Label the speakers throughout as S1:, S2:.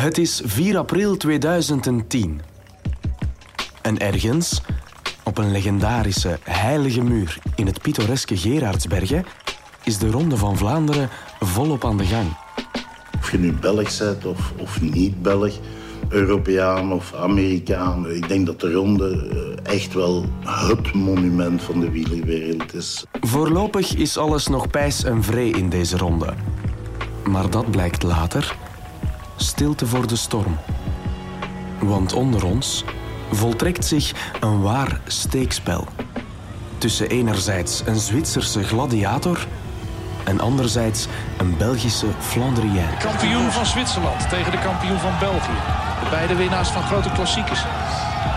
S1: Het is 4 april 2010. En ergens, op een legendarische heilige muur in het pittoreske Gerardsbergen, is de Ronde van Vlaanderen volop aan de gang.
S2: Of je nu Belg bent of, of niet Belg, Europeaan of Amerikaan. Ik denk dat de Ronde eh, echt wel het monument van de wielerwereld is.
S1: Voorlopig is alles nog pijs en vree in deze ronde. Maar dat blijkt later stilte voor de storm. Want onder ons voltrekt zich een waar steekspel. Tussen enerzijds een Zwitserse gladiator en anderzijds een Belgische Flandrien.
S3: Kampioen van Zwitserland tegen de kampioen van België. De beide winnaars van grote klassiekers.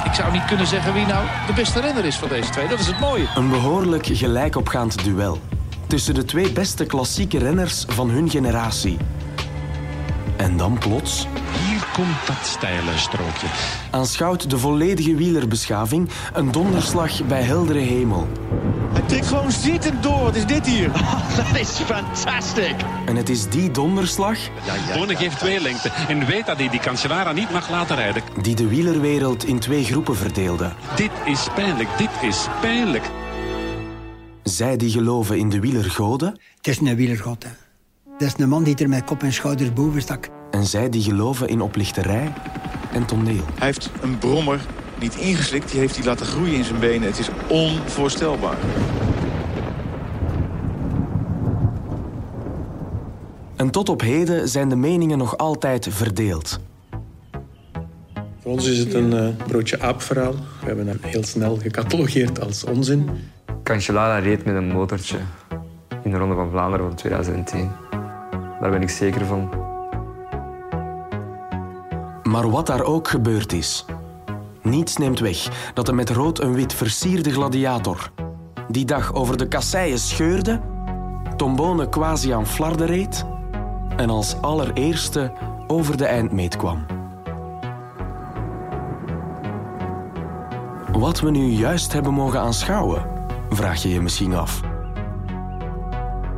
S3: Ik zou niet kunnen zeggen wie nou de beste renner is van deze twee. Dat is het mooie.
S1: Een behoorlijk gelijkopgaand duel tussen de twee beste klassieke renners van hun generatie. En dan plots
S4: Hier komt dat steile strookje.
S1: aanschouwt de volledige wielerbeschaving een donderslag bij heldere hemel.
S5: Hij tikt gewoon zittend door. Wat is dit hier?
S6: That is fantastic.
S1: En het is die donderslag
S4: Bonen geeft twee lengte en weet dat hij die Cancellara niet mag laten rijden.
S1: die de wielerwereld in twee groepen verdeelde.
S4: Dit is pijnlijk, dit is pijnlijk.
S1: Zij die geloven in de wielergoden
S7: Het is een wielergod. Hè. Dat is een man die er met kop en schouders boven stak.
S1: En zij die geloven in oplichterij en toneel.
S5: Hij heeft een brommer niet ingeslikt. Die heeft hij laten groeien in zijn benen. Het is onvoorstelbaar.
S1: En tot op heden zijn de meningen nog altijd verdeeld.
S8: Voor ons is het een eh, broodje aapverhaal. We hebben hem heel snel gecatalogeerd als onzin.
S9: Cancellara reed met een motortje in de Ronde van Vlaanderen van 2010. Daar ben ik zeker van.
S1: Maar wat daar ook gebeurd is, niets neemt weg dat de met rood en wit versierde gladiator die dag over de kasseien scheurde, Tombone quasi aan flarden reed en als allereerste over de eindmeet kwam. Wat we nu juist hebben mogen aanschouwen, vraag je je misschien af.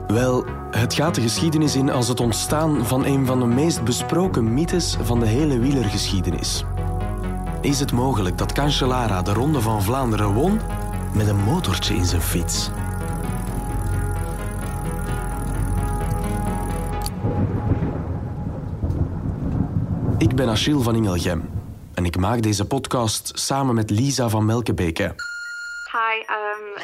S1: Wel, het gaat de geschiedenis in als het ontstaan van een van de meest besproken mythes van de hele wielergeschiedenis. Is het mogelijk dat Cancellara de Ronde van Vlaanderen won met een motortje in zijn fiets? Ik ben Achille van Ingelgem en ik maak deze podcast samen met Lisa van Melkebeke.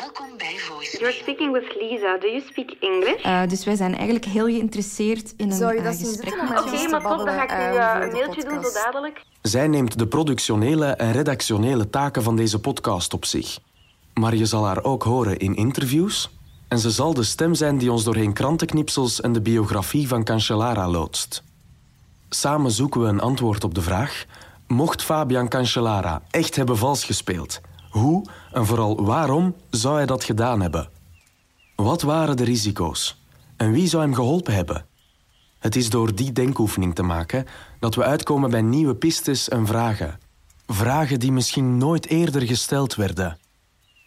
S10: Welkom bij Voice.
S11: you're speaking with Lisa. Do you speak English?
S10: Eh, dus wij zijn eigenlijk heel geïnteresseerd in een
S12: Zou je
S10: eh,
S12: dat zien
S10: gesprek met
S11: Oké, maar top, dan ga ik u
S10: eh,
S11: een mailtje doen zo dadelijk.
S1: Zij neemt de productionele en redactionele taken van deze podcast op zich. Maar je zal haar ook horen in interviews. En ze zal de stem zijn die ons doorheen krantenknipsels en de biografie van Cancellara loodst. Samen zoeken we een antwoord op de vraag: mocht Fabian Cancellara echt hebben vals gespeeld? Hoe en vooral waarom zou hij dat gedaan hebben? Wat waren de risico's? En wie zou hem geholpen hebben? Het is door die denkoefening te maken dat we uitkomen bij nieuwe pistes en vragen. Vragen die misschien nooit eerder gesteld werden.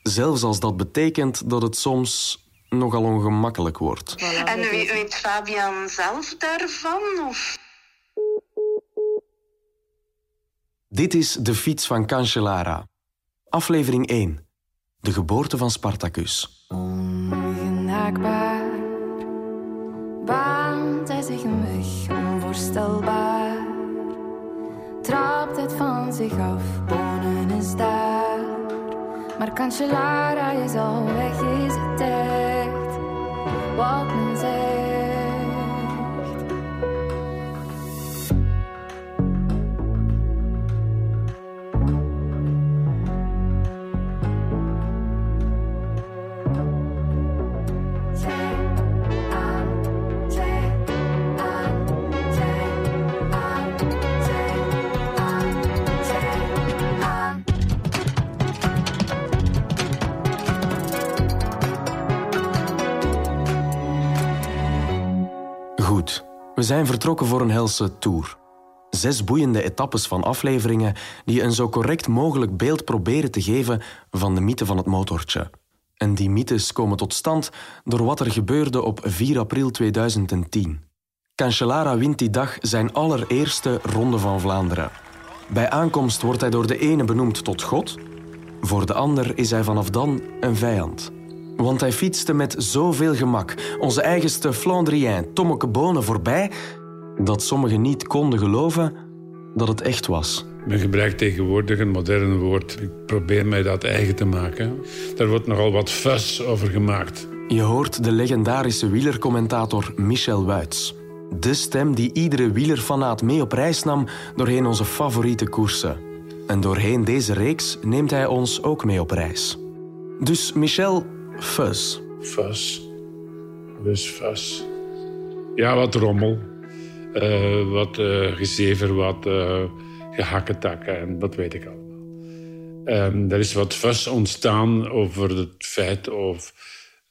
S1: Zelfs als dat betekent dat het soms nogal ongemakkelijk wordt.
S10: En weet, weet Fabian zelf daarvan? Of?
S1: Dit is De Fiets van Cancellara. Aflevering 1. De geboorte van Spartacus.
S10: Ongenaakbaar baant hij zich een weg, onvoorstelbaar. Trapt het van zich af, Bonen is daar. Maar Cancellara is al weg, is het echt wat men zegt.
S1: Zijn vertrokken voor een helse tour. Zes boeiende etappes van afleveringen die een zo correct mogelijk beeld proberen te geven van de mythe van het motortje. En die mythes komen tot stand door wat er gebeurde op 4 april 2010. Cancellara wint die dag zijn allereerste Ronde van Vlaanderen. Bij aankomst wordt hij door de ene benoemd tot God, voor de ander is hij vanaf dan een vijand. Want hij fietste met zoveel gemak onze eigenste Flandrien Tommeke Bonen voorbij dat sommigen niet konden geloven dat het echt was.
S12: Men gebruikt tegenwoordig een modern woord. Ik probeer mij dat eigen te maken. Daar wordt nogal wat fuss over gemaakt.
S1: Je hoort de legendarische wielercommentator Michel Wuits. De stem die iedere wielerfanaat mee op reis nam doorheen onze favoriete koersen. En doorheen deze reeks neemt hij ons ook mee op reis. Dus Michel, fuzz.
S12: Fuzz. Dus fuzz. Ja, wat rommel. Uh, wat uh, gezever, wat uh, gehakketakken en dat weet ik allemaal. Um, er is wat fuss ontstaan over het feit of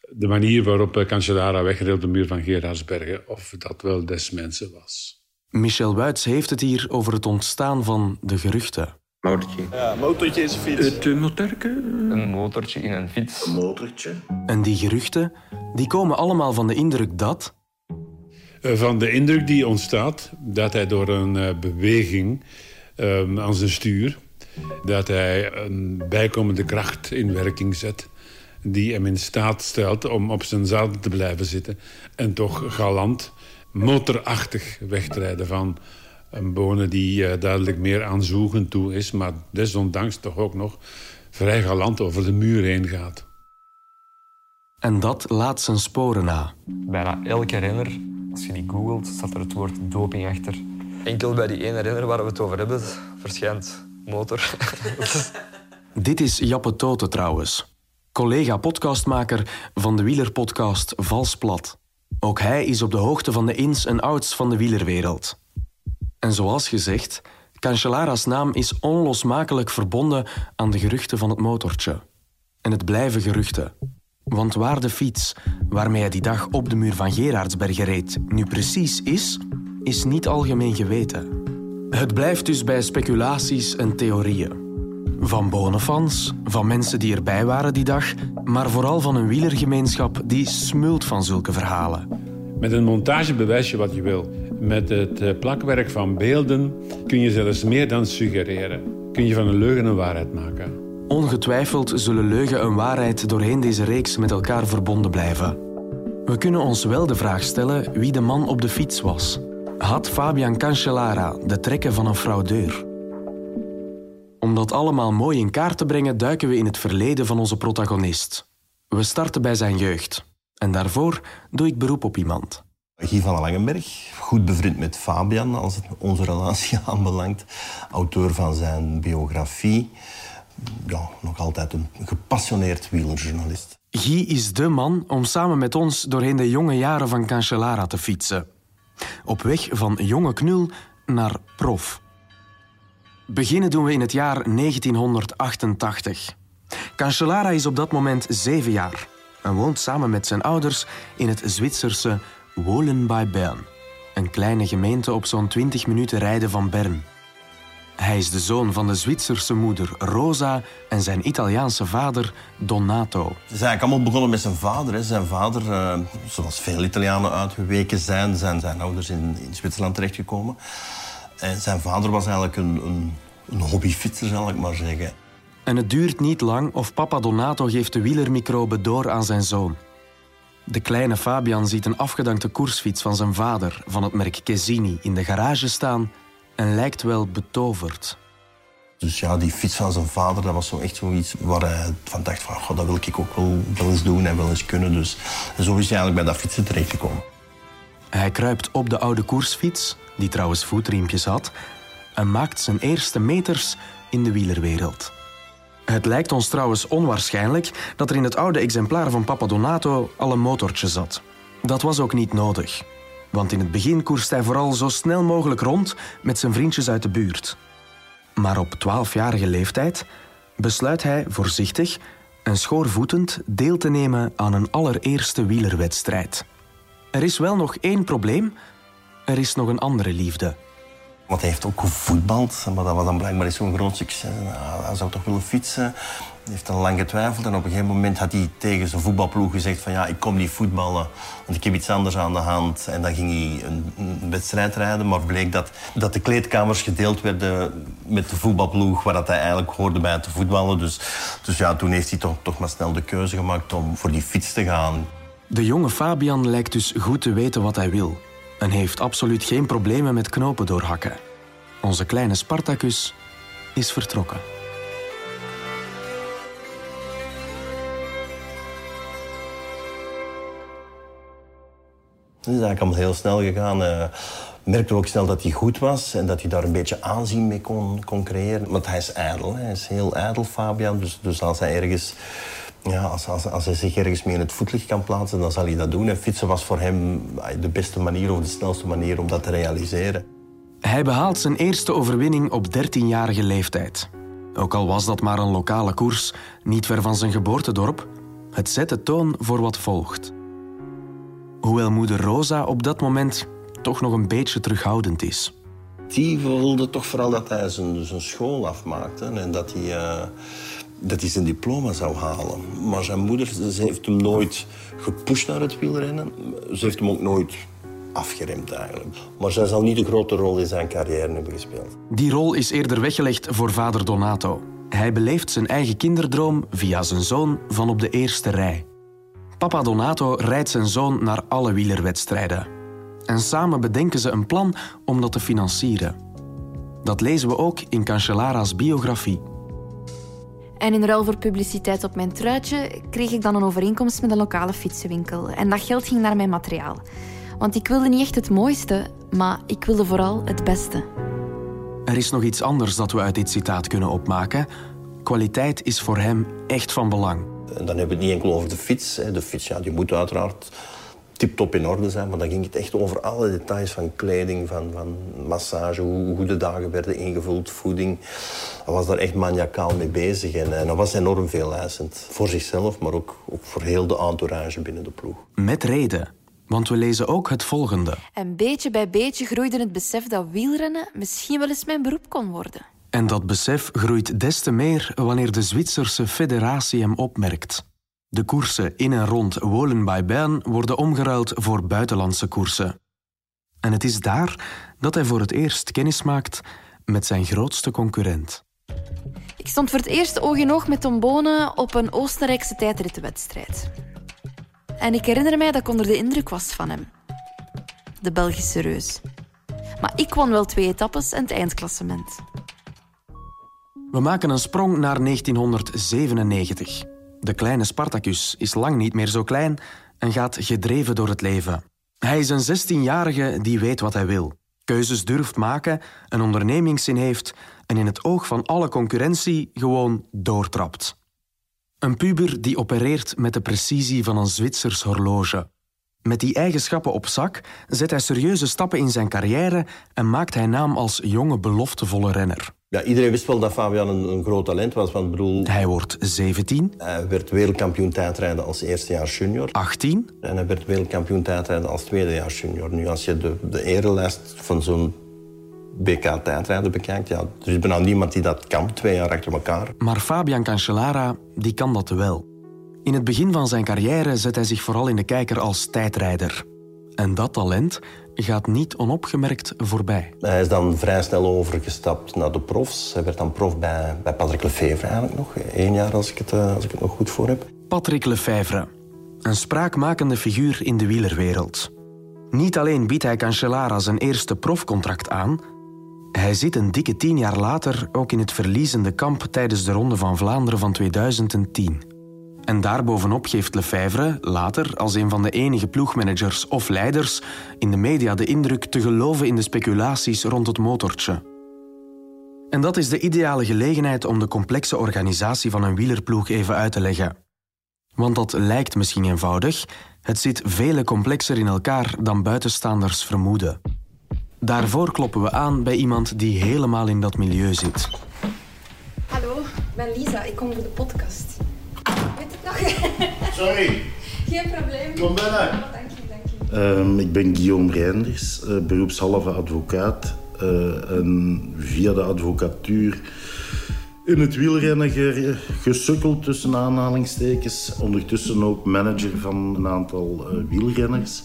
S12: de manier waarop Cancellara wegreed op de muur van Gerardsbergen, of dat wel des mensen was.
S1: Michel Wuits heeft het hier over het ontstaan van de geruchten.
S13: Motortje.
S5: Ja, motortje is een fiets.
S13: Uh, motorke. Een motortje in een fiets.
S2: Een motortje.
S1: En die geruchten, die komen allemaal van de indruk dat...
S12: Van de indruk die ontstaat dat hij door een uh, beweging uh, aan zijn stuur... dat hij een bijkomende kracht in werking zet die hem in staat stelt om op zijn zadel te blijven zitten en toch galant, motorachtig wegrijden van een bonen die uh, duidelijk meer aan zoegen toe is, maar desondanks toch ook nog vrij galant over de muur heen gaat.
S1: En dat laat zijn sporen na.
S9: Bijna elke renner, als je die googelt, staat er het woord doping achter. Enkel bij die ene renner waar we het over hebben, verschijnt motor.
S1: Dit is Jappe Toten trouwens. Collega-podcastmaker van de wielerpodcast Valsplat. Ook hij is op de hoogte van de ins en outs van de wielerwereld. En zoals gezegd, Cancellara's naam is onlosmakelijk verbonden aan de geruchten van het motortje. En het blijven geruchten. Want waar de fiets, waarmee hij die dag op de muur van Gerardsbergen reed, nu precies is, is niet algemeen geweten. Het blijft dus bij speculaties en theorieën. Van bonenfans, van mensen die erbij waren die dag, maar vooral van een wielergemeenschap die smult van zulke verhalen.
S12: Met een montage bewijs je wat je wil. Met het plakwerk van beelden kun je zelfs meer dan suggereren. Kun je van een leugen een waarheid maken.
S1: Ongetwijfeld zullen leugen en waarheid doorheen deze reeks met elkaar verbonden blijven. We kunnen ons wel de vraag stellen wie de man op de fiets was. Had Fabian Cancellara de trekken van een fraudeur? Om dat allemaal mooi in kaart te brengen, duiken we in het verleden van onze protagonist. We starten bij zijn jeugd. En daarvoor doe ik beroep op iemand.
S14: Guy van Langenberg, goed bevriend met Fabian als het onze relatie aanbelangt. Auteur van zijn biografie. Ja, nog altijd een gepassioneerd wielerjournalist.
S1: Guy is de man om samen met ons doorheen de jonge jaren van Cancellara te fietsen. Op weg van jonge knul naar prof. Beginnen doen we in het jaar 1988. Cancellara is op dat moment zeven jaar en woont samen met zijn ouders in het Zwitserse Wohlen bij Bern, een kleine gemeente op zo'n 20 minuten rijden van Bern. Hij is de zoon van de Zwitserse moeder Rosa en zijn Italiaanse vader Donato.
S14: Het is eigenlijk allemaal begonnen met zijn vader. Hè. Zijn vader, uh, zoals veel Italianen uitgeweken zijn, zijn zijn ouders in, in Zwitserland terechtgekomen. En zijn vader was eigenlijk een, een, een hobbyfietser, zal ik maar zeggen.
S1: En het duurt niet lang of papa Donato geeft de wielermicrobe door aan zijn zoon. De kleine Fabian ziet een afgedankte koersfiets van zijn vader van het merk Chesini in de garage staan en lijkt wel betoverd.
S14: Dus ja, die fiets van zijn vader, dat was zo echt zoiets waar hij van dacht van, oh, dat wil ik ook wel, wel eens doen en wel eens kunnen. Dus en zo is hij eigenlijk bij dat fietsen terechtgekomen.
S1: Hij kruipt op de oude koersfiets, die trouwens voetriempjes had, en maakt zijn eerste meters in de wielerwereld. Het lijkt ons trouwens onwaarschijnlijk dat er in het oude exemplaar van Papa Donato al een motortje zat. Dat was ook niet nodig. Want in het begin koerst hij vooral zo snel mogelijk rond met zijn vriendjes uit de buurt. Maar op 12-jarige leeftijd besluit hij voorzichtig en schoorvoetend deel te nemen aan een allereerste wielerwedstrijd. Er is wel nog één probleem. Er is nog een andere liefde.
S14: Want hij heeft ook gevoetbald, maar dat was dan blijkbaar zo'n groot succes. Nou, hij zou toch willen fietsen. Hij heeft dan lang getwijfeld en op een gegeven moment had hij tegen zijn voetbalploeg gezegd van ja, ik kom niet voetballen, want ik heb iets anders aan de hand. En dan ging hij een, een wedstrijd rijden, maar bleek dat, dat de kleedkamers gedeeld werden met de voetbalploeg waar dat hij eigenlijk hoorde bij te voetballen. Dus, dus ja, toen heeft hij toch, toch maar snel de keuze gemaakt om voor die fiets te gaan.
S1: De jonge Fabian lijkt dus goed te weten wat hij wil en heeft absoluut geen problemen met knopen doorhakken. Onze kleine Spartacus is vertrokken.
S14: Het is eigenlijk allemaal heel snel gegaan. Uh, merkte ook snel dat hij goed was en dat hij daar een beetje aanzien mee kon, creëren. Want hij is ijdel, hij is heel ijdel, Fabian. Dus, dus als hij ergens... Ja, als, als, als hij zich ergens mee in het voetlicht kan plaatsen, dan zal hij dat doen. En fietsen was voor hem de beste manier of de snelste manier om dat te realiseren.
S1: Hij behaalt zijn eerste overwinning op 13-jarige leeftijd. Ook al was dat maar een lokale koers, niet ver van zijn geboortedorp, het zet de toon voor wat volgt. Hoewel moeder Rosa op dat moment toch nog een beetje terughoudend is.
S14: Die wilde toch vooral dat hij zijn, zijn school afmaakte en dat hij, uh, dat hij zijn diploma zou halen. Maar zijn moeder heeft hem nooit gepusht naar het wielrennen. Ze heeft hem ook nooit afgeremd eigenlijk. Maar zij zal niet de grote rol in zijn carrière hebben gespeeld.
S1: Die rol is eerder weggelegd voor vader Donato. Hij beleeft zijn eigen kinderdroom via zijn zoon van op de eerste rij. Papa Donato rijdt zijn zoon naar alle wielerwedstrijden. En samen bedenken ze een plan om dat te financieren. Dat lezen we ook in Cancellara's biografie.
S10: En in ruil voor publiciteit op mijn truitje kreeg ik dan een overeenkomst met een lokale fietsenwinkel. En dat geld ging naar mijn materiaal. Want ik wilde niet echt het mooiste, maar ik wilde vooral het beste.
S1: Er is nog iets anders dat we uit dit citaat kunnen opmaken. Kwaliteit is voor hem echt van belang.
S14: En dan hebben we het niet enkel over de fiets. De fiets ja, die moet uiteraard tip-top in orde zijn. Maar dan ging het echt over alle details van kleding, van, van massage, hoe, hoe de dagen werden ingevuld, voeding. Hij was daar echt maniacaal mee bezig. En, en dat was enorm veel eisend. Voor zichzelf, maar ook, ook voor heel de entourage binnen de ploeg.
S1: Met reden. Want we lezen ook het volgende.
S10: En beetje bij beetje groeide het besef dat wielrennen misschien wel eens mijn beroep kon worden.
S1: En dat besef groeit des te meer wanneer de Zwitserse federatie hem opmerkt. De koersen in en rond Wolen bij Bern worden omgeruild voor buitenlandse koersen. En het is daar dat hij voor het eerst kennis maakt met zijn grootste concurrent.
S10: Ik stond voor het eerst oog in oog met Tom Bonen op een Oostenrijkse tijdrittenwedstrijd. En ik herinner mij dat ik onder de indruk was van hem. De Belgische reus. Maar ik won wel twee etappes en het eindklassement.
S1: We maken een sprong naar 1997. De kleine Spartacus is lang niet meer zo klein en gaat gedreven door het leven. Hij is een 16-jarige die weet wat hij wil, keuzes durft maken, een ondernemingszin heeft en in het oog van alle concurrentie gewoon doortrapt. Een puber die opereert met de precisie van een Zwitsers horloge. Met die eigenschappen op zak zet hij serieuze stappen in zijn carrière en maakt hij naam als jonge beloftevolle renner.
S14: Ja, iedereen wist wel dat Fabian een, een groot talent was. Want bedoel,
S1: hij wordt 17.
S14: Hij werd wereldkampioen tijdrijden als eerstejaars junior.
S1: 18.
S14: En hij werd wereldkampioen tijdrijden als tweedejaars junior. Nu, als je de, de erelijst van zo'n BK tijdrijden bekijkt, ja, er is bijna niemand die dat kan, twee jaar achter elkaar.
S1: Maar Fabian Cancellara, die kan dat wel. In het begin van zijn carrière zet hij zich vooral in de kijker als tijdrijder. En dat talent gaat niet onopgemerkt voorbij.
S14: Hij is dan vrij snel overgestapt naar de profs. Hij werd dan prof bij, bij Patrick Lefevre eigenlijk nog. Eén jaar als ik, het, eh, als ik het nog goed voor heb.
S1: Patrick Lefevre. Een spraakmakende figuur in de wielerwereld. Niet alleen biedt hij Cancellara zijn eerste profcontract aan... Hij zit een dikke tien jaar later ook in het verliezende kamp tijdens de Ronde van Vlaanderen van 2010. En daarbovenop geeft Lefebvre later als een van de enige ploegmanagers of leiders in de media de indruk te geloven in de speculaties rond het motortje. En dat is de ideale gelegenheid om de complexe organisatie van een wielerploeg even uit te leggen. Want dat lijkt misschien eenvoudig, het zit vele complexer in elkaar dan buitenstaanders vermoeden. Daarvoor kloppen we aan bij iemand die helemaal in dat milieu zit.
S10: Hallo, ik ben Lisa, ik kom voor de podcast.
S2: Sorry.
S10: Geen probleem.
S2: Kom binnen.
S10: Oh, dank je, dank je.
S2: Um, ik ben Guillaume Reinders, uh, beroepshalve advocaat uh, en via de advocatuur in het wielrennen gesukkeld tussen aanhalingstekens. Ondertussen ook manager van een aantal uh, wielrenners.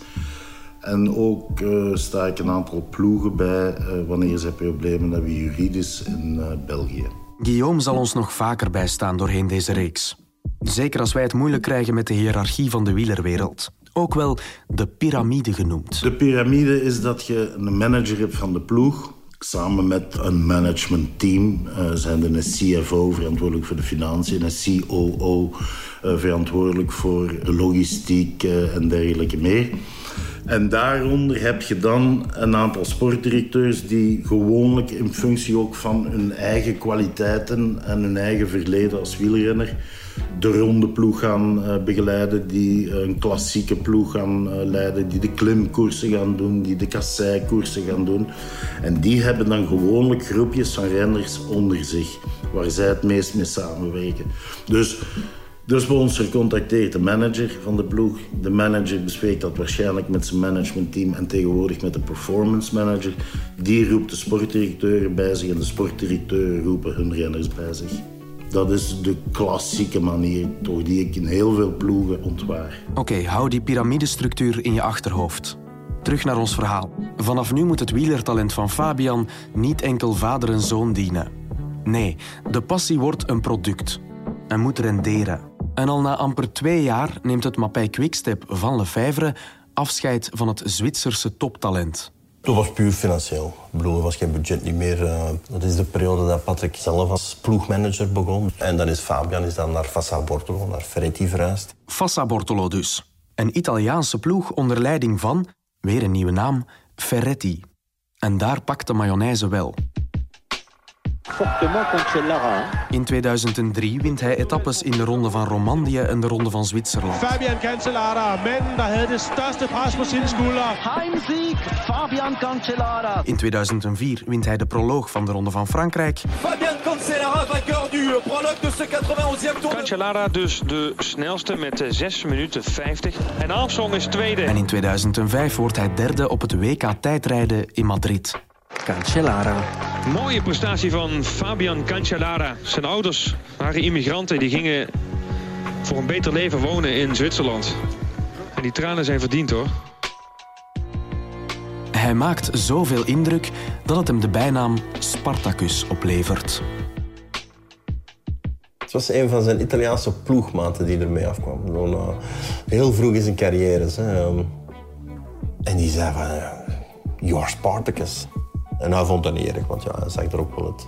S2: En ook uh, sta ik een aantal ploegen bij wanneer ze problemen hebben juridisch in België.
S1: Guillaume zal ons nog vaker bijstaan doorheen deze reeks. Zeker als wij het moeilijk krijgen met de hiërarchie van de wielerwereld. Ook wel de piramide genoemd.
S2: De piramide is dat je een manager hebt van de ploeg. Samen met een managementteam uh, zijn er een CFO verantwoordelijk voor de financiën, een COO eh, verantwoordelijk voor logistiek uh, en dergelijke meer. En daaronder heb je dan een aantal sportdirecteurs die gewoonlijk in functie ook van hun eigen kwaliteiten en hun eigen verleden als wielrenner de ronde ploeg gaan uh, begeleiden, die een klassieke ploeg gaan uh, leiden, die de klimkoersen gaan doen, die de kasseikoersen gaan doen. En die hebben dan gewoonlijk groepjes van renners onder zich, waar zij het meest mee samenwerken. Dus dus bij ons gecontacteerd de manager van de ploeg. De manager bespreekt dat waarschijnlijk met zijn managementteam en tegenwoordig met de performance manager. Die roept de sportdirecteur bij zich en de sportdirecteur roepen hun renners bij zich. Dat is de klassieke manier toch die ik in heel veel ploegen ontwaar.
S1: Oké, hou die piramidestructuur in je achterhoofd. Terug naar ons verhaal. Vanaf nu moet het wielertalent van Fabian niet enkel vader en zoon dienen. Nee, de passie wordt een product en moet renderen. En al na amper twee jaar neemt het Mappij Quickstep van Lefevre afscheid van het Zwitserse toptalent.
S14: Dat was puur financieel. Ik bedoel, er was geen budget niet meer. Eh, dat is de periode dat Patrick zelf als ploegmanager begon. En dan is Fabian is dan naar Fassa Bortolo, naar Ferretti verhuisd.
S1: Fassa Bortolo dus. Een Italiaanse ploeg onder leiding van, weer een nieuwe naam, Ferretti. En daar pakt de mayonaise wel. In 2003 wint hij etappes in de ronde van Romandie en de ronde van Zwitserland.
S15: Fabian Cancellara, men, had de voor zijn.
S6: Heimsieg, Fabian Cancellara.
S1: In 2004 wint hij de proloog van de ronde van Frankrijk.
S16: Fabian Cancellara, vainqueur du prologue de ce 91e tour.
S17: Cancellara dus de snelste met 6 minuten 50. En Armstrong is tweede.
S1: En in 2005 wordt hij derde op het WK tijdrijden in Madrid.
S17: Cancellara. Mooie prestatie van Fabian Cancellara. Zijn ouders waren immigranten die gingen voor een beter leven wonen in Zwitserland. En die tranen zijn verdiend hoor.
S1: Hij maakt zoveel indruk dat het hem de bijnaam Spartacus oplevert.
S14: Het was een van zijn Italiaanse ploegmaten die ermee afkwam. Uh, heel vroeg in zijn carrière. Hè. En die zei van, you're Spartacus. En hij vond dat niet erg, want ja, hij zag er ook wel het...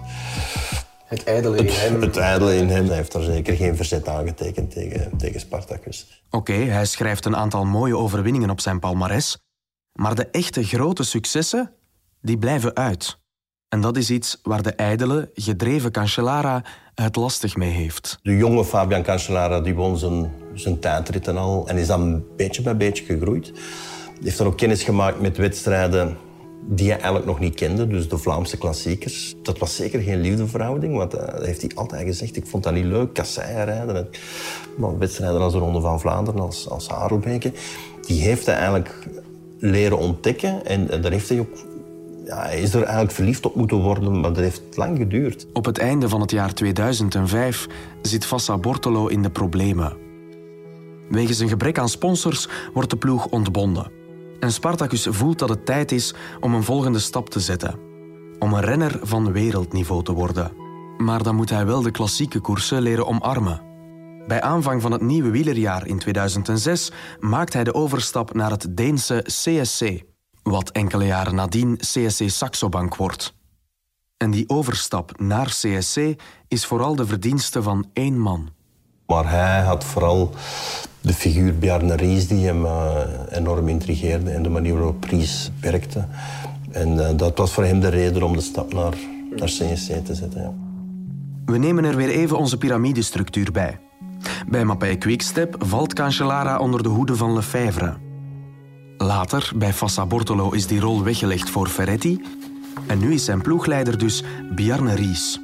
S18: Het ijdele in hem.
S14: Het ijdele in hem. Hij heeft daar zeker geen verzet aangetekend tegen, tegen Spartacus.
S1: Oké, hij schrijft een aantal mooie overwinningen op zijn palmares. Maar de echte grote successen, die blijven uit. En dat is iets waar de ijdele, gedreven Cancellara het lastig mee heeft.
S14: De jonge Fabian Cancellara die won zijn, zijn tijdritten al en is dan beetje bij beetje gegroeid. Hij heeft dan ook kennis gemaakt met wedstrijden die hij eigenlijk nog niet kende, dus de Vlaamse klassiekers. Dat was zeker geen liefdeverhouding, want uh, dat heeft hij altijd gezegd. Ik vond dat niet leuk, kasseien rijden. Maar wedstrijden als de Ronde van Vlaanderen, als, als die heeft hij eigenlijk leren ontdekken. En, en daar heeft hij ook ja, is er eigenlijk verliefd op moeten worden, maar dat heeft lang geduurd.
S1: Op het einde van het jaar 2005 zit Fassa Bortolo in de problemen. Wegens een gebrek aan sponsors wordt de ploeg ontbonden. En Spartacus voelt dat het tijd is om een volgende stap te zetten. Om een renner van wereldniveau te worden. Maar dan moet hij wel de klassieke koersen leren omarmen. Bij aanvang van het nieuwe wielerjaar in 2006 maakt hij de overstap naar het Deense CSC, wat enkele jaren nadien CSC Saxo Bank wordt. En die overstap naar CSC is vooral de verdienste van één man.
S14: Maar hij had vooral de figuur Bjarne Ries die hem uh, enorm intrigeerde en de manier waarop Ries werkte. En uh, dat was voor hem de reden om de stap naar, naar CNC te zetten.
S1: We nemen er weer even onze piramidestructuur bij. Bij Mappij Quickstep valt Cancellara onder de hoede van Lefebvre. Later, bij Fassa Bortolo, is die rol weggelegd voor Ferretti. En nu is zijn ploegleider dus Bjarne Ries.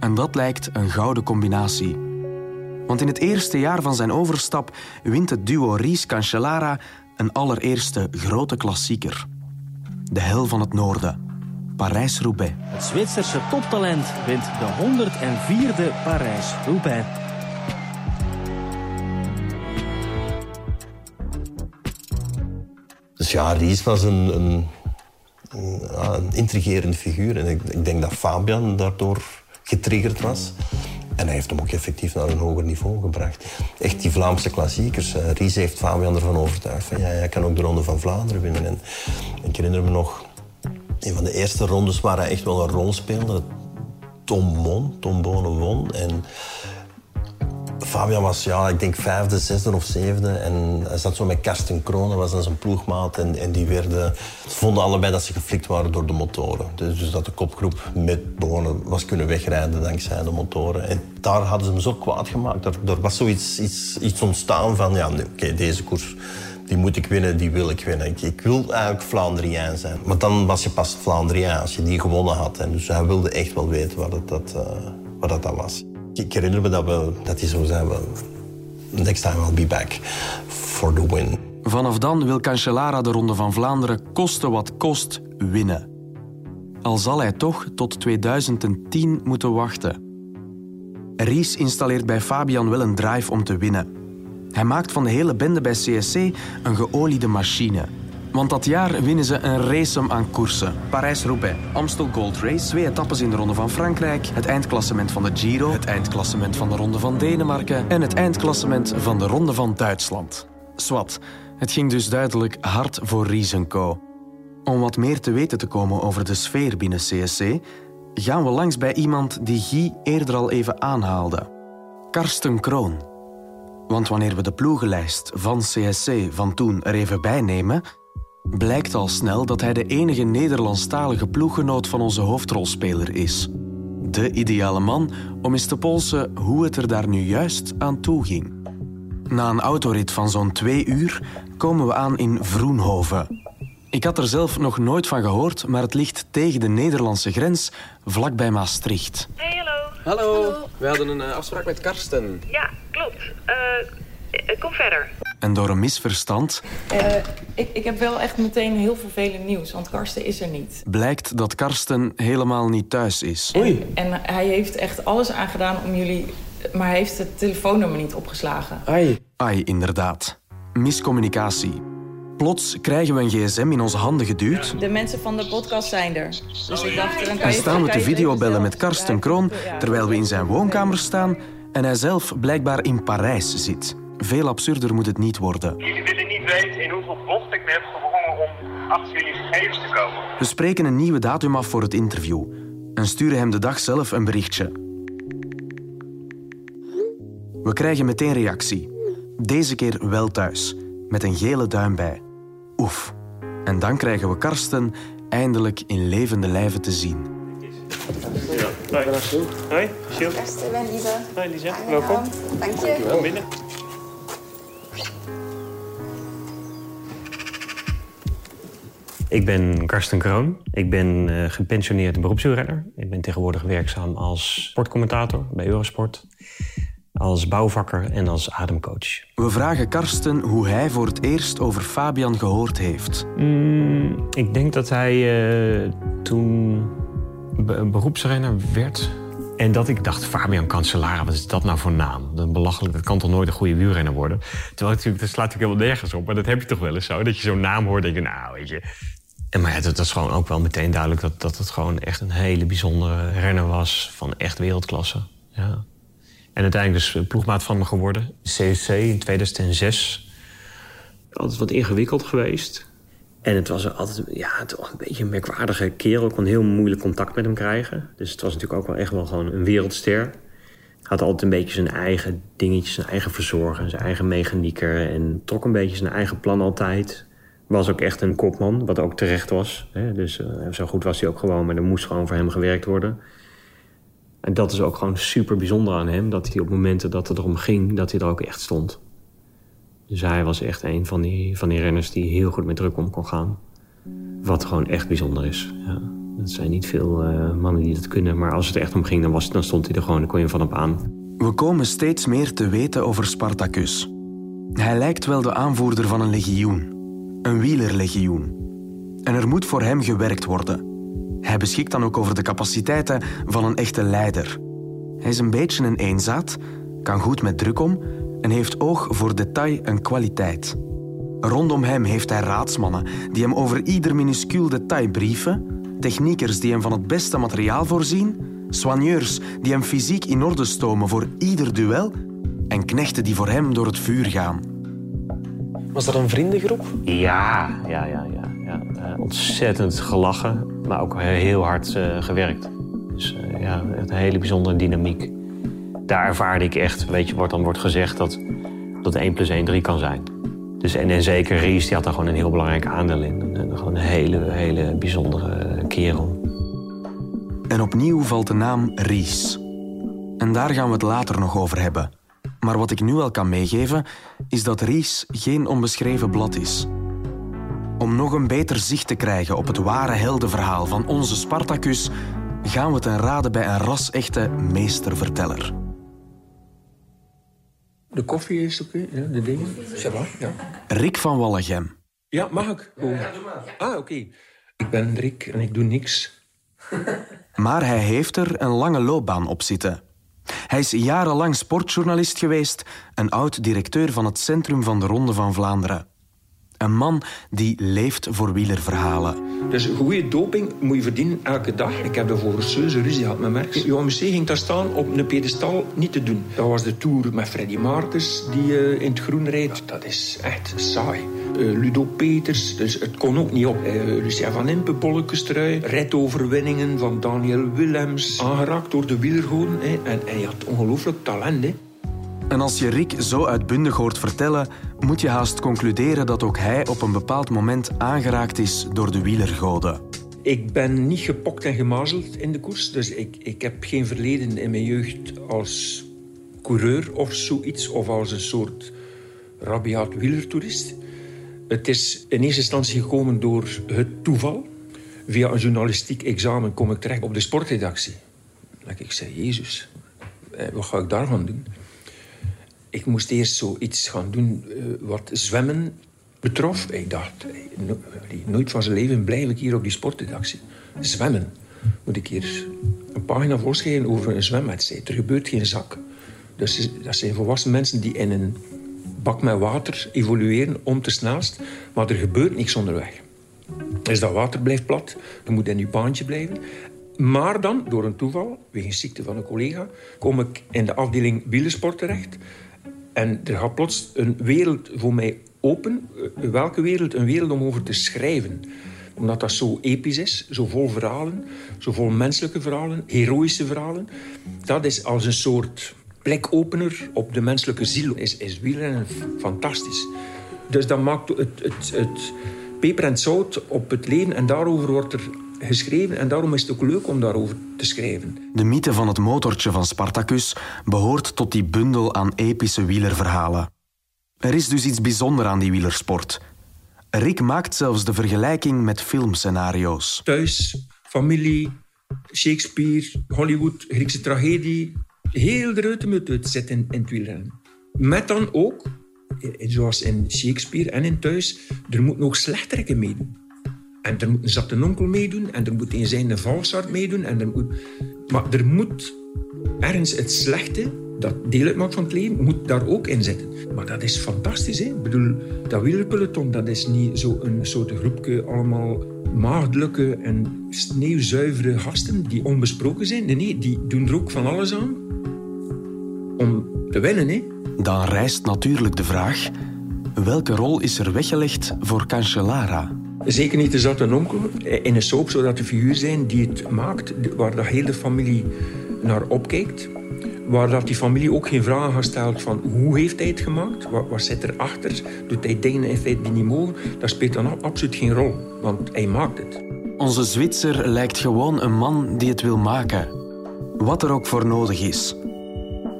S1: En dat lijkt een gouden combinatie. Want in het eerste jaar van zijn overstap wint het duo Ries Cancellara een allereerste grote klassieker. De Hel van het Noorden. Parijs-Roubaix.
S19: Het Zwitserse toptalent wint de 104e Parijs-Roubaix.
S14: Dus ja, Ries was een, een, een, een intrigerende figuur. En ik, ik, denk dat Fabian daardoor getriggerd was. En hij heeft hem ook effectief naar een hoger niveau gebracht. Echt die Vlaamse klassiekers. Uh, Ries heeft Fabian ervan overtuigd van ja, hij kan ook de Ronde van Vlaanderen winnen. En ik herinner me nog een van de eerste rondes waar hij echt wel een rol speelde. Tom won, Tom Bonen won. En Fabian was, ja, ik denk vijfde, zesde of zevende. En hij zat zo met Karsten Kroon, dat was dan zijn ploegmaat. En, en die werden, vonden allebei dat ze geflikt waren door de motoren. Dus, dus dat de kopgroep met was kunnen wegrijden dankzij de motoren. En daar hadden ze hem zo kwaad gemaakt. Er, was zoiets iets, iets ontstaan van, ja, oké, deze koers die moet ik winnen, die wil ik winnen. Ik, wil eigenlijk Vlaandrien zijn. Maar dan was je pas Vlaandrien als je die gewonnen had. En dus hij wilde echt wel weten wat dat, dat, uh, wat dat, dat was. Ik herinner me dat, we, dat hij zo zei, well, next time I'll be back for the win.
S1: Vanaf dan wil Cancellara de Ronde van Vlaanderen koste wat kost winnen. Al zal hij toch tot 2010 moeten wachten. Ries installeert bij Fabian wel een drive om te winnen. Hij maakt van de hele bende bij CSC een geoliede machine. Want dat jaar winnen ze een race aan koersen. Parijs-Roubaix, Amstel Gold Race, twee etappes in de Ronde van Frankrijk, het eindklassement van de Giro, het eindklassement van de Ronde van Denemarken en het eindklassement van de Ronde van Duitsland. Swat, het ging dus duidelijk hard voor Riesenco. Om wat meer te weten te komen over de sfeer binnen CSC, gaan we langs bij iemand die Guy eerder al even aanhaalde. Karsten Kroon. Want wanneer we de ploegenlijst van CSC van toen er even bij nemen, blijkt al snel dat hij de enige Nederlandstalige ploeggenoot van onze hoofdrolspeler is. De ideale man om eens te polsen hoe het er daar nu juist aan toe ging. Na een autorit van zo'n twee uur komen we aan in Vroenhoven. Ik had er zelf nog nooit van gehoord, maar het ligt tegen de Nederlandse grens, vlakbij Maastricht.
S11: Hey, hallo.
S18: Hallo. hallo. We hadden een afspraak met Karsten.
S11: Ja, klopt. Uh, kom verder.
S1: En door een misverstand...
S20: Uh, ik, ik heb wel echt meteen heel vervelend nieuws, want Karsten is er niet.
S1: Blijkt dat Karsten helemaal niet thuis is.
S20: Oei. En, en hij heeft echt alles aangedaan om jullie... Maar hij heeft het telefoonnummer niet opgeslagen.
S18: Ai.
S1: Ai, inderdaad. Miscommunicatie. Plots krijgen we een gsm in onze handen geduwd.
S20: De mensen van de podcast zijn er. Dus ik dacht, dan kan
S1: je... En staan we te videobellen met Karsten Kroon... terwijl we in zijn woonkamer staan... en hij zelf blijkbaar in Parijs zit. Veel absurder moet het niet worden.
S21: Jullie willen niet weten in hoeveel bocht ik me heb gewrongen om achter jullie gegevens te komen.
S1: We spreken een nieuwe datum af voor het interview en sturen hem de dag zelf een berichtje. We krijgen meteen reactie. Deze keer wel thuis, met een gele duim bij. Oef. En dan krijgen we Karsten eindelijk in levende lijven te zien.
S22: Hoi. Hoi, Gilles.
S23: Karsten, ben Lisa.
S22: Hoi Lisa, welkom.
S23: Dank je.
S22: Kom binnen.
S24: Ik ben Karsten Kroon. Ik ben uh, gepensioneerd beroepswielrenner. Ik ben tegenwoordig werkzaam als sportcommentator bij Eurosport. Als bouwvakker en als ademcoach.
S1: We vragen Karsten hoe hij voor het eerst over Fabian gehoord heeft.
S24: Mm, ik denk dat hij uh, toen be beroepsrenner werd. En dat ik dacht, Fabian Cancellara, wat is dat nou voor naam? Dat, belachelijk, dat kan toch nooit een goede wielrenner worden? Terwijl natuurlijk, dat slaat natuurlijk helemaal nergens op. Maar dat heb je toch wel eens zo, dat je zo'n naam hoort en je, nou, weet je... En maar ja, dat, is gewoon ook wel meteen duidelijk dat, dat het gewoon echt een hele bijzondere renner was van echt wereldklasse. Ja. En uiteindelijk dus ploegmaat van me geworden. CSC in 2006. Altijd wat ingewikkeld geweest. En het was altijd ja, toch een beetje een merkwaardige kerel. Ik kon heel moeilijk contact met hem krijgen. Dus het was natuurlijk ook wel echt wel gewoon een wereldster. Had altijd een beetje zijn eigen dingetjes, zijn eigen verzorger, zijn eigen mechanieker. En trok een beetje zijn eigen plan altijd. Was ook echt een kopman, wat ook terecht was. Hè? Dus uh, zo goed was hij ook gewoon, maar er moest gewoon voor hem gewerkt worden. En dat is ook gewoon super bijzonder aan hem. Dat hij op momenten dat het erom ging, dat hij er ook echt stond. Dus hij was echt een van die, van die renners die heel goed met druk om kon gaan. Wat gewoon echt bijzonder is. Ja. Het zijn niet veel uh, mannen die dat kunnen. Maar als het echt om ging, dan, was, dan stond hij er gewoon. Dan kon je van hem aan.
S1: We komen steeds meer te weten over Spartacus. Hij lijkt wel de aanvoerder van een legioen. Een wielerlegioen. En er moet voor hem gewerkt worden. Hij beschikt dan ook over de capaciteiten van een echte leider. Hij is een beetje een eenzaad, kan goed met druk om en heeft oog voor detail en kwaliteit. Rondom hem heeft hij raadsmannen die hem over ieder minuscuul detail brieven, techniekers die hem van het beste materiaal voorzien, soigneurs die hem fysiek in orde stomen voor ieder duel en knechten die voor hem door het vuur gaan.
S18: Was dat een vriendengroep?
S24: Ja, ja, ja. ja, ja. Uh, ontzettend gelachen, maar ook heel hard uh, gewerkt. Dus uh, ja, een hele bijzondere dynamiek. Daar ervaarde ik echt, weet je, wat dan wordt gezegd dat, dat 1 plus 1 3 kan zijn. Dus, en, en zeker Ries, die had daar gewoon een heel belangrijk aandeel in. Een, gewoon een hele, hele bijzondere kerel.
S1: En opnieuw valt de naam Ries. En daar gaan we het later nog over hebben. Maar wat ik nu al kan meegeven, is dat Ries geen onbeschreven blad is. Om nog een beter zicht te krijgen op het ware heldenverhaal van onze Spartacus, gaan we ten rade bij een ras-echte meesterverteller.
S25: De koffie is oké, ja, de dingen. ja.
S1: Rick van Wallegem.
S25: Ja, mag ik? Oh. Ja, doe maar. Ah, oké. Ik ben Rick en ik doe niks.
S1: maar hij heeft er een lange loopbaan op zitten. Hij is jarenlang sportjournalist geweest en oud-directeur van het Centrum van de Ronde van Vlaanderen. Een man die leeft voor wielerverhalen.
S25: Dus goede doping moet je verdienen elke dag. Ik heb daarvoor serieuze ruzie gehad met Merckx. Johan ging daar staan op een pedestal niet te doen. Dat was de Tour met Freddy Maartens die uh, in het groen rijdt. Dat is echt saai. Uh, Ludo Peters, dus het kon ook niet op. Uh, Lucien van Impe, Bollekestrui, ridoverwinningen van Daniel Willems. Aangeraakt door de wielergoden. En hij had ongelooflijk talent. Hè.
S1: En als je Rick zo uitbundig hoort vertellen, moet je haast concluderen dat ook hij op een bepaald moment aangeraakt is door de wielergoden.
S25: Ik ben niet gepokt en gemazeld in de koers, dus ik, ik heb geen verleden in mijn jeugd als coureur of zoiets, of als een soort rabiaat wielertoerist. Het is in eerste instantie gekomen door het toeval. Via een journalistiek examen kom ik terecht op de sportredactie. ik zei, Jezus, eh, wat ga ik daarvan doen? Ik moest eerst zoiets gaan doen uh, wat zwemmen betrof. Ik dacht, no nooit van zijn leven blijf ik hier op die sportredactie. Zwemmen. Moet ik hier een pagina voorschrijven over een zwemwedstrijd. Er gebeurt geen zak. Dus dat zijn volwassen mensen die in een bak met water evolueren om te snelst. Maar er gebeurt niks onderweg. Dus dat water blijft plat. Je moet in je baantje blijven. Maar dan, door een toeval, wegens ziekte van een collega, kom ik in de afdeling wielersport terecht. En er gaat plots een wereld voor mij open. Eh, welke wereld? Een wereld om over te schrijven. Omdat dat zo episch is, zo vol verhalen, zo vol menselijke verhalen, heroïsche verhalen. Dat is als een soort plekopener op de menselijke ziel. Is, is wielrennen fantastisch. Dus dat maakt het, het, het peper en zout op het leven. En daarover wordt er geschreven en daarom is het ook leuk om daarover te schrijven.
S1: De mythe van het motortje van Spartacus behoort tot die bundel aan epische wielerverhalen. Er is dus iets bijzonders aan die wielersport. Rick maakt zelfs de vergelijking met filmscenario's.
S25: Thuis, familie, Shakespeare, Hollywood, Griekse tragedie. Heel de ruimte zit in, in het wielrennen. Met dan ook, zoals in Shakespeare en in Thuis, er moet nog slechteriken meedoen. En er moet een zatte onkel meedoen. En er moet een zijnde valsart meedoen. En er moet... Maar er moet ergens het slechte, dat deel uitmaakt van het leven, moet daar ook in zitten. Maar dat is fantastisch. Hè? Ik bedoel, dat wielerpeloton, dat is niet zo'n soort groepje allemaal maagdelijke en sneeuwzuivere gasten die onbesproken zijn. Nee, nee, die doen er ook van alles aan om te winnen. Hè?
S1: Dan rijst natuurlijk de vraag... welke rol is er weggelegd voor Cancellara?
S25: Zeker niet de zatte onkel. In een soap zou dat de figuur zijn die het maakt, waar de hele familie naar opkijkt. Waar dat die familie ook geen vragen gaat stellen van hoe heeft hij het gemaakt? Wat, wat zit erachter? Doet hij dingen in feite die niet mogen? Dat speelt dan absoluut geen rol, want hij maakt het.
S1: Onze Zwitser lijkt gewoon een man die het wil maken. Wat er ook voor nodig is.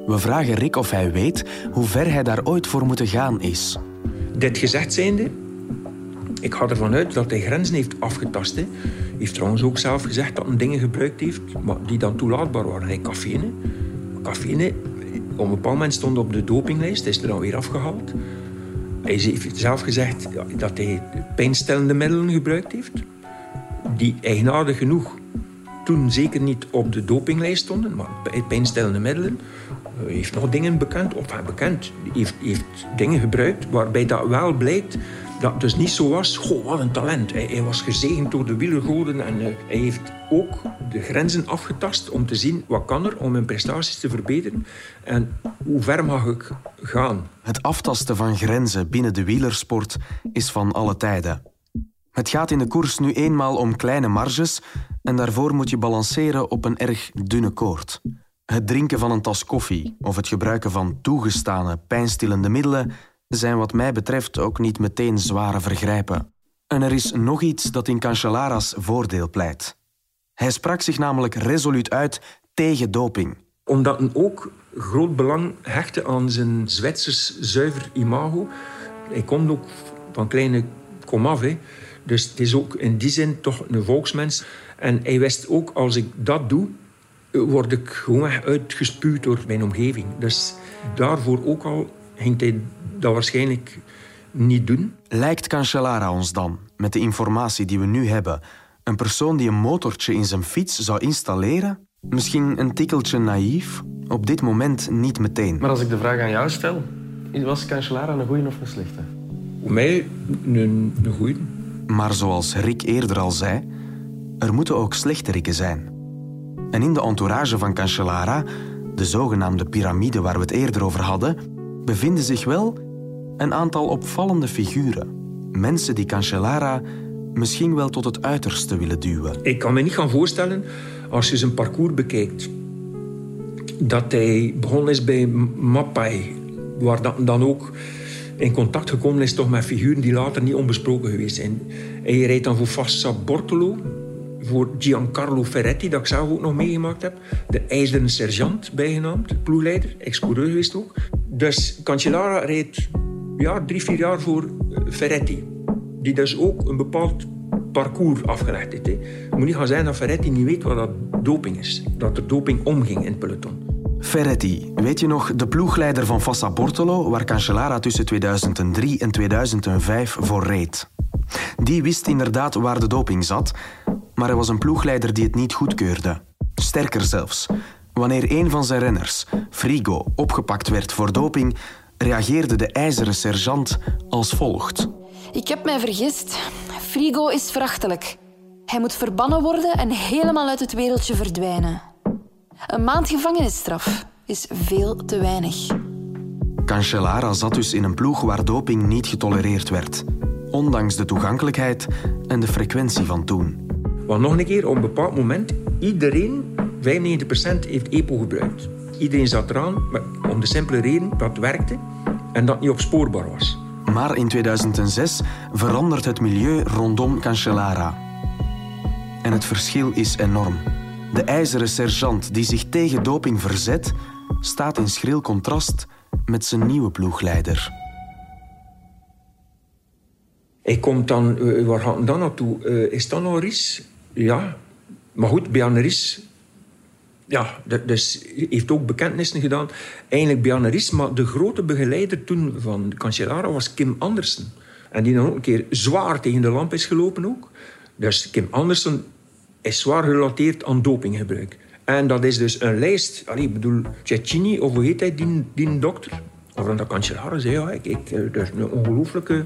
S1: We vragen Rick of hij weet hoe ver hij daar ooit voor moeten gaan is.
S25: Dit gezegd zijnde, ik ga ervan uit dat hij grenzen heeft afgetast. Hij heeft trouwens ook zelf gezegd dat hij dingen gebruikt heeft die dan toelaatbaar waren. Hij cafeïne. Cafeïne, op een bepaald moment stond op de dopinglijst, is er dan weer afgehaald. Hij heeft zelf gezegd dat hij pijnstellende middelen gebruikt heeft. Die eigenaardig genoeg toen zeker niet op de dopinglijst stonden, maar bij pijnstillende middelen. Hij heeft nog dingen bekend, of hij bekend, heeft, heeft dingen gebruikt waarbij dat wel blijkt dat het dus niet zo was. Goh, wat een talent. Hij, was gezegend door de wielergoden en uh, hij heeft ook de grenzen afgetast om te zien wat kan er om mijn prestaties te verbeteren en hoe ver mag ik gaan.
S1: Het aftasten van grenzen binnen de wielersport is van alle tijden. Het gaat in de koers nu eenmaal om kleine marges en daarvoor moet je balanceren op een erg dunne koord. Het drinken van een tas koffie of het gebruiken van toegestane pijnstillende middelen zijn wat mij betreft ook niet meteen zware vergrijpen. En er is nog iets dat in Cancellara's voordeel pleit. Hij sprak zich namelijk resoluut uit tegen doping.
S25: Omdat hij ook groot belang hechtte aan zijn Zwitsers zuiver imago. Hij komt ook van kleine komaf, dus het is ook in die zin toch een volksmens. En hij wist ook, als ik dat doe, word ik gewoon uitgespuwd door mijn omgeving. Dus daarvoor ook al ging hij dat waarschijnlijk niet doen.
S1: Lijkt Cancellara ons dan, met de informatie die we nu hebben, een persoon die een motortje in zijn fiets zou installeren? Misschien een tikkeltje naïef? Op dit moment niet meteen.
S18: Maar als ik de vraag aan jou stel, was Cancellara een goede of een slechte?
S25: Voor mij een, een goede.
S1: Maar zoals Rick eerder al zei, er moeten ook slechteriken zijn. En in de entourage van Cancellara, de zogenaamde piramide waar we het eerder over hadden, bevinden zich wel een aantal opvallende figuren. Mensen die Cancellara misschien wel tot het uiterste willen duwen.
S25: Ik kan me niet gaan voorstellen, als je zijn parcours bekijkt, dat hij begonnen is bij Mappai, waar dan ook in contact gekomen is toch met figuren die later niet onbesproken geweest zijn. Hij rijdt dan voor Fassa Bortolo, voor Giancarlo Ferretti, dat ik zelf ook nog meegemaakt heb. De ijzeren sergeant bijgenaamd, ploegleider, ex-coureur ook. Dus Cancellara rijdt ja, drie, vier jaar voor eh, Ferretti. Die dus ook een bepaald parcours afgelegd heeft. Het moet niet gaan zijn dat Ferretti niet weet wat dat doping is. Dat er doping omging in het peloton.
S1: Ferretti, weet je nog, de ploegleider van Fassa Bortolo, waar Cancellara tussen 2003 en 2005 voor reed. Die wist inderdaad waar de doping zat, maar hij was een ploegleider die het niet goedkeurde. Sterker zelfs, wanneer een van zijn renners, Frigo, opgepakt werd voor doping, reageerde de ijzeren sergeant als volgt.
S10: Ik heb mij vergist. Frigo is verachtelijk. Hij moet verbannen worden en helemaal uit het wereldje verdwijnen. Een maand gevangenisstraf is veel te weinig.
S1: Cancellara zat dus in een ploeg waar doping niet getolereerd werd. Ondanks de toegankelijkheid en de frequentie van toen.
S25: Want nog een keer, op een bepaald moment, iedereen, 95% heeft EPO gebruikt. Iedereen zat eraan, maar om de simpele reden dat het werkte en dat niet opspoorbaar was.
S1: Maar in 2006 verandert het milieu rondom Cancellara. En het verschil is enorm. De ijzeren sergeant die zich tegen doping verzet, staat in schril contrast met zijn nieuwe ploegleider.
S25: Hij komt dan, uh, waar gaat dan naartoe? Uh, is dat nog Ries? Ja, maar goed, Bjarne ja, dus heeft ook bekentenissen gedaan. Eigenlijk Bjarne maar de grote begeleider toen van Cancellara was Kim Andersen. En die dan ook een keer zwaar tegen de lamp is gelopen ook. Dus Kim Andersen is zwaar gerelateerd aan dopinggebruik. En dat is dus een lijst. Allee, ik bedoel, Cecchini, of hoe heet hij, die, die dokter? Dan de kanselaren zei, ja, ik, ik, eh, is een ongelooflijke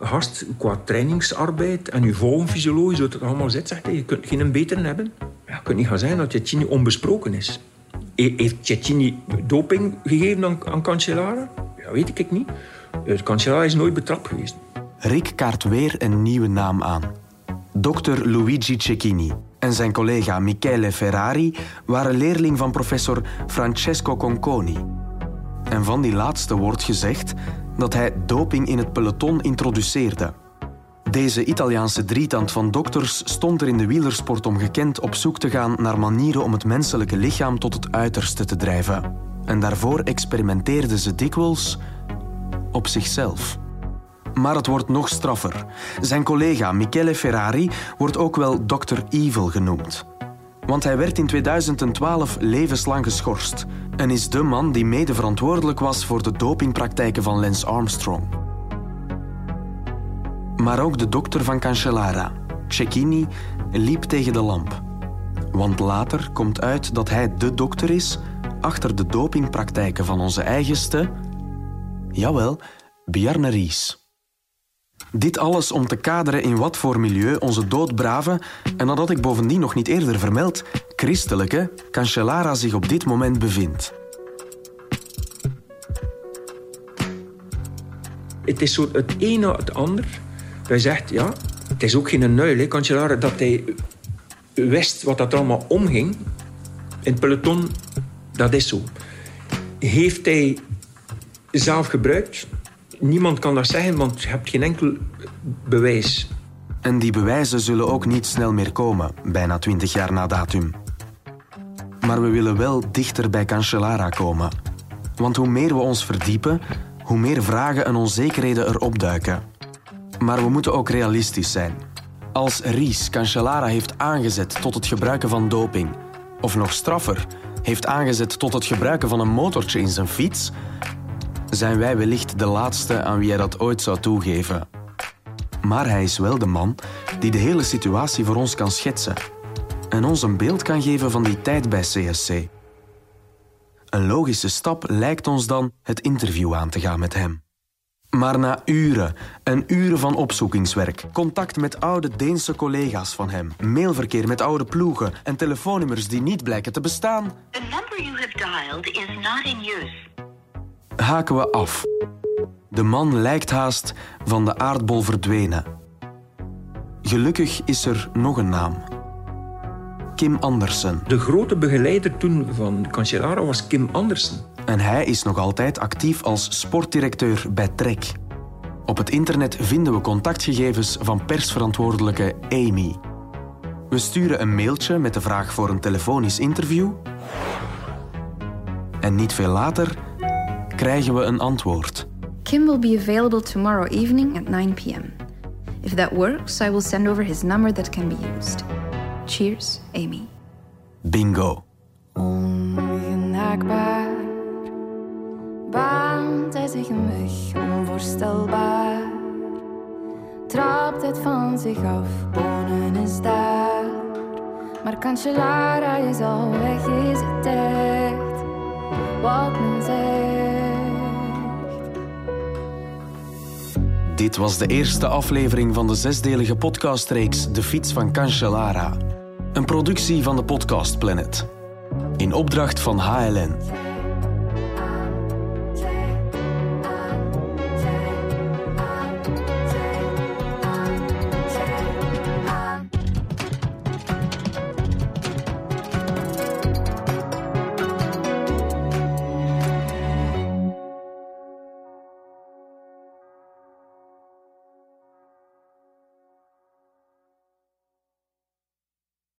S25: gast qua trainingsarbeid en uw volgenfysiologie, zo het allemaal zit, zegt hij, je kunt geen beter hebben. Ja, het kan niet gaan zijn dat Cecchini onbesproken is. Heeft Cecchini doping gegeven aan, aan Cancellara? Dat weet ik niet. Cancellara is nooit betrapt geweest.
S1: Rick kaart weer een nieuwe naam aan. Dr. Luigi Cecchini en zijn collega Michele Ferrari waren leerling van professor Francesco Conconi. En van die laatste wordt gezegd dat hij doping in het peloton introduceerde. Deze Italiaanse drietand van dokters stond er in de wielersport om gekend op zoek te gaan naar manieren om het menselijke lichaam tot het uiterste te drijven. En daarvoor experimenteerden ze dikwijls op zichzelf. Maar het wordt nog straffer. Zijn collega Michele Ferrari wordt ook wel Dr. Evil genoemd. Want hij werd in 2012 levenslang geschorst en is de man die mede verantwoordelijk was voor de dopingpraktijken van Lance Armstrong. Maar ook de dokter van Cancellara, Cecchini, liep tegen de lamp. Want later komt uit dat hij de dokter is achter de dopingpraktijken van onze eigenste, jawel, Bjarne Ries. Dit alles om te kaderen in wat voor milieu onze doodbrave, en nadat ik bovendien nog niet eerder vermeld, christelijke Cancellara zich op dit moment bevindt.
S25: Het is zo het een het ander. Hij zegt, ja, het is ook geen nuil, Cancellara, dat hij wist wat dat allemaal omging. In het peloton, dat is zo. Heeft hij zelf gebruikt? Niemand kan dat zeggen, want je hebt geen enkel bewijs.
S1: En die bewijzen zullen ook niet snel meer komen, bijna twintig jaar na datum. Maar we willen wel dichter bij Cancellara komen. Want hoe meer we ons verdiepen, hoe meer vragen en onzekerheden er opduiken. Maar we moeten ook realistisch zijn. Als Ries Cancellara heeft aangezet tot het gebruiken van doping, of nog straffer, heeft aangezet tot het gebruiken van een motortje in zijn fiets, zijn wij wellicht de laatste aan wie hij dat ooit zou toegeven. Maar hij is wel de man die de hele situatie voor ons kan schetsen en ons een beeld kan geven van die tijd bij CSC. Een logische stap lijkt ons dan het interview aan te gaan met hem. Maar na uren en uren van opzoekingswerk, contact met oude Deense collega's van hem, mailverkeer met oude ploegen en telefoonnummers die niet blijken te bestaan,
S26: The number you have dialed is not in use.
S1: Haken we af. De man lijkt haast van de aardbol verdwenen. Gelukkig is er nog een naam. Kim Andersen.
S25: De grote begeleider toen van Cancellara was Kim Andersen.
S1: En hij is nog altijd actief als sportdirecteur bij Trek. Op het internet vinden we contactgegevens van persverantwoordelijke Amy. We sturen een mailtje met de vraag voor een telefonisch interview. En niet veel later krijgen we een antwoord.
S10: Kim will be available tomorrow evening at 9 p.m. If that works, I will send over his number that can be used. Cheers, Amy.
S1: Bingo.
S10: Ongenaakbaar baant hij zich een weg, onvoorstelbaar. Trapt het van zich af, Bonen is daar. Maar Cancellara is al weg, is het echt wat men zegt.
S1: Dit was de eerste aflevering van de zesdelige podcastreeks De Fiets van Cancellara. Een productie van de Podcast Planet. In opdracht van HLN.